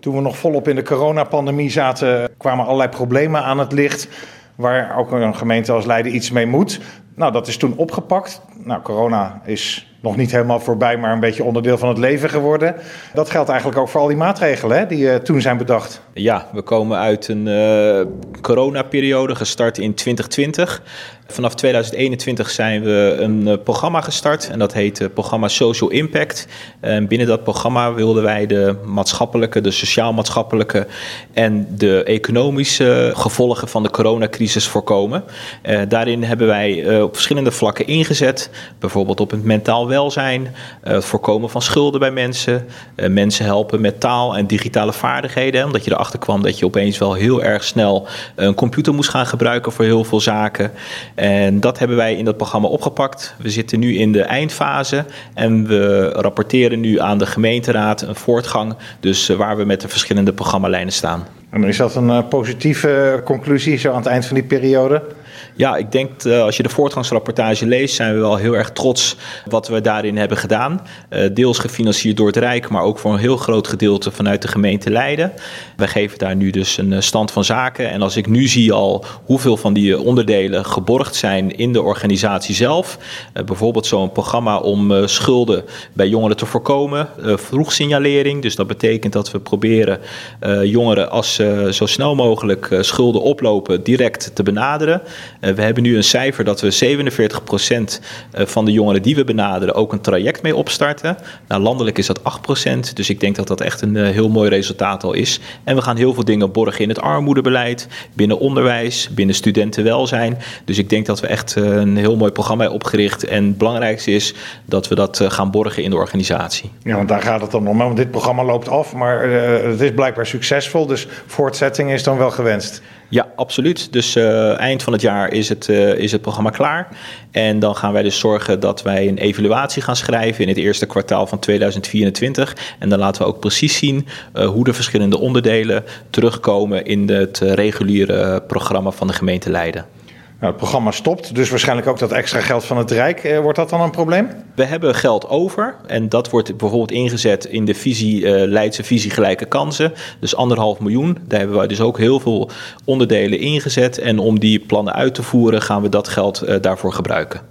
Toen we nog volop in de coronapandemie zaten, kwamen allerlei problemen aan het licht. Waar ook een gemeente als Leiden iets mee moet. Nou, dat is toen opgepakt. Nou, corona is nog niet helemaal voorbij, maar een beetje onderdeel van het leven geworden. Dat geldt eigenlijk ook voor al die maatregelen hè, die uh, toen zijn bedacht. Ja, we komen uit een uh, coronaperiode gestart in 2020. Vanaf 2021 zijn we een uh, programma gestart en dat heet uh, programma Social Impact. En binnen dat programma wilden wij de maatschappelijke, de sociaal-maatschappelijke en de economische gevolgen van de coronacrisis voorkomen. Daarin hebben wij op verschillende vlakken ingezet, bijvoorbeeld op het mentaal welzijn, het voorkomen van schulden bij mensen, mensen helpen met taal en digitale vaardigheden, omdat je erachter kwam dat je opeens wel heel erg snel een computer moest gaan gebruiken voor heel veel zaken. En dat hebben wij in dat programma opgepakt. We zitten nu in de eindfase en we rapporteren nu aan de gemeenteraad een voortgang, dus waar we met de verschillende programmalijnen staan. En is dat een positieve conclusie zo aan het eind van die periode? Ja, ik denk uh, als je de voortgangsrapportage leest, zijn we wel heel erg trots wat we daarin hebben gedaan. Uh, deels gefinancierd door het Rijk, maar ook voor een heel groot gedeelte vanuit de gemeente Leiden. Wij geven daar nu dus een stand van zaken. En als ik nu zie al hoeveel van die onderdelen geborgd zijn in de organisatie zelf. Bijvoorbeeld zo'n programma om schulden bij jongeren te voorkomen. vroegsignalering, dus dat betekent dat we proberen jongeren als ze zo snel mogelijk schulden oplopen direct te benaderen. Uh, we hebben nu een cijfer dat we 47% van de jongeren die we benaderen ook een traject mee opstarten. Nou, landelijk is dat 8%, dus ik denk dat dat echt een uh, heel mooi resultaat al is. En we gaan heel veel dingen borgen in het armoedebeleid, binnen onderwijs, binnen studentenwelzijn. Dus ik denk dat we echt een heel mooi programma hebben opgericht. En het belangrijkste is dat we dat gaan borgen in de organisatie. Ja, want daar gaat het dan om. Want dit programma loopt af, maar het is blijkbaar succesvol. Dus voortzetting is dan wel gewenst. Ja, absoluut. Dus uh, eind van het jaar is het, uh, is het programma klaar. En dan gaan wij dus zorgen dat wij een evaluatie gaan schrijven in het eerste kwartaal van 2024. En dan laten we ook precies zien uh, hoe de verschillende onderdelen terugkomen in het reguliere programma van de gemeente Leiden. Nou, het programma stopt, dus waarschijnlijk ook dat extra geld van het Rijk. Eh, wordt dat dan een probleem? We hebben geld over en dat wordt bijvoorbeeld ingezet in de visie, uh, Leidse visie gelijke kansen. Dus anderhalf miljoen. Daar hebben wij dus ook heel veel onderdelen ingezet. En om die plannen uit te voeren gaan we dat geld uh, daarvoor gebruiken.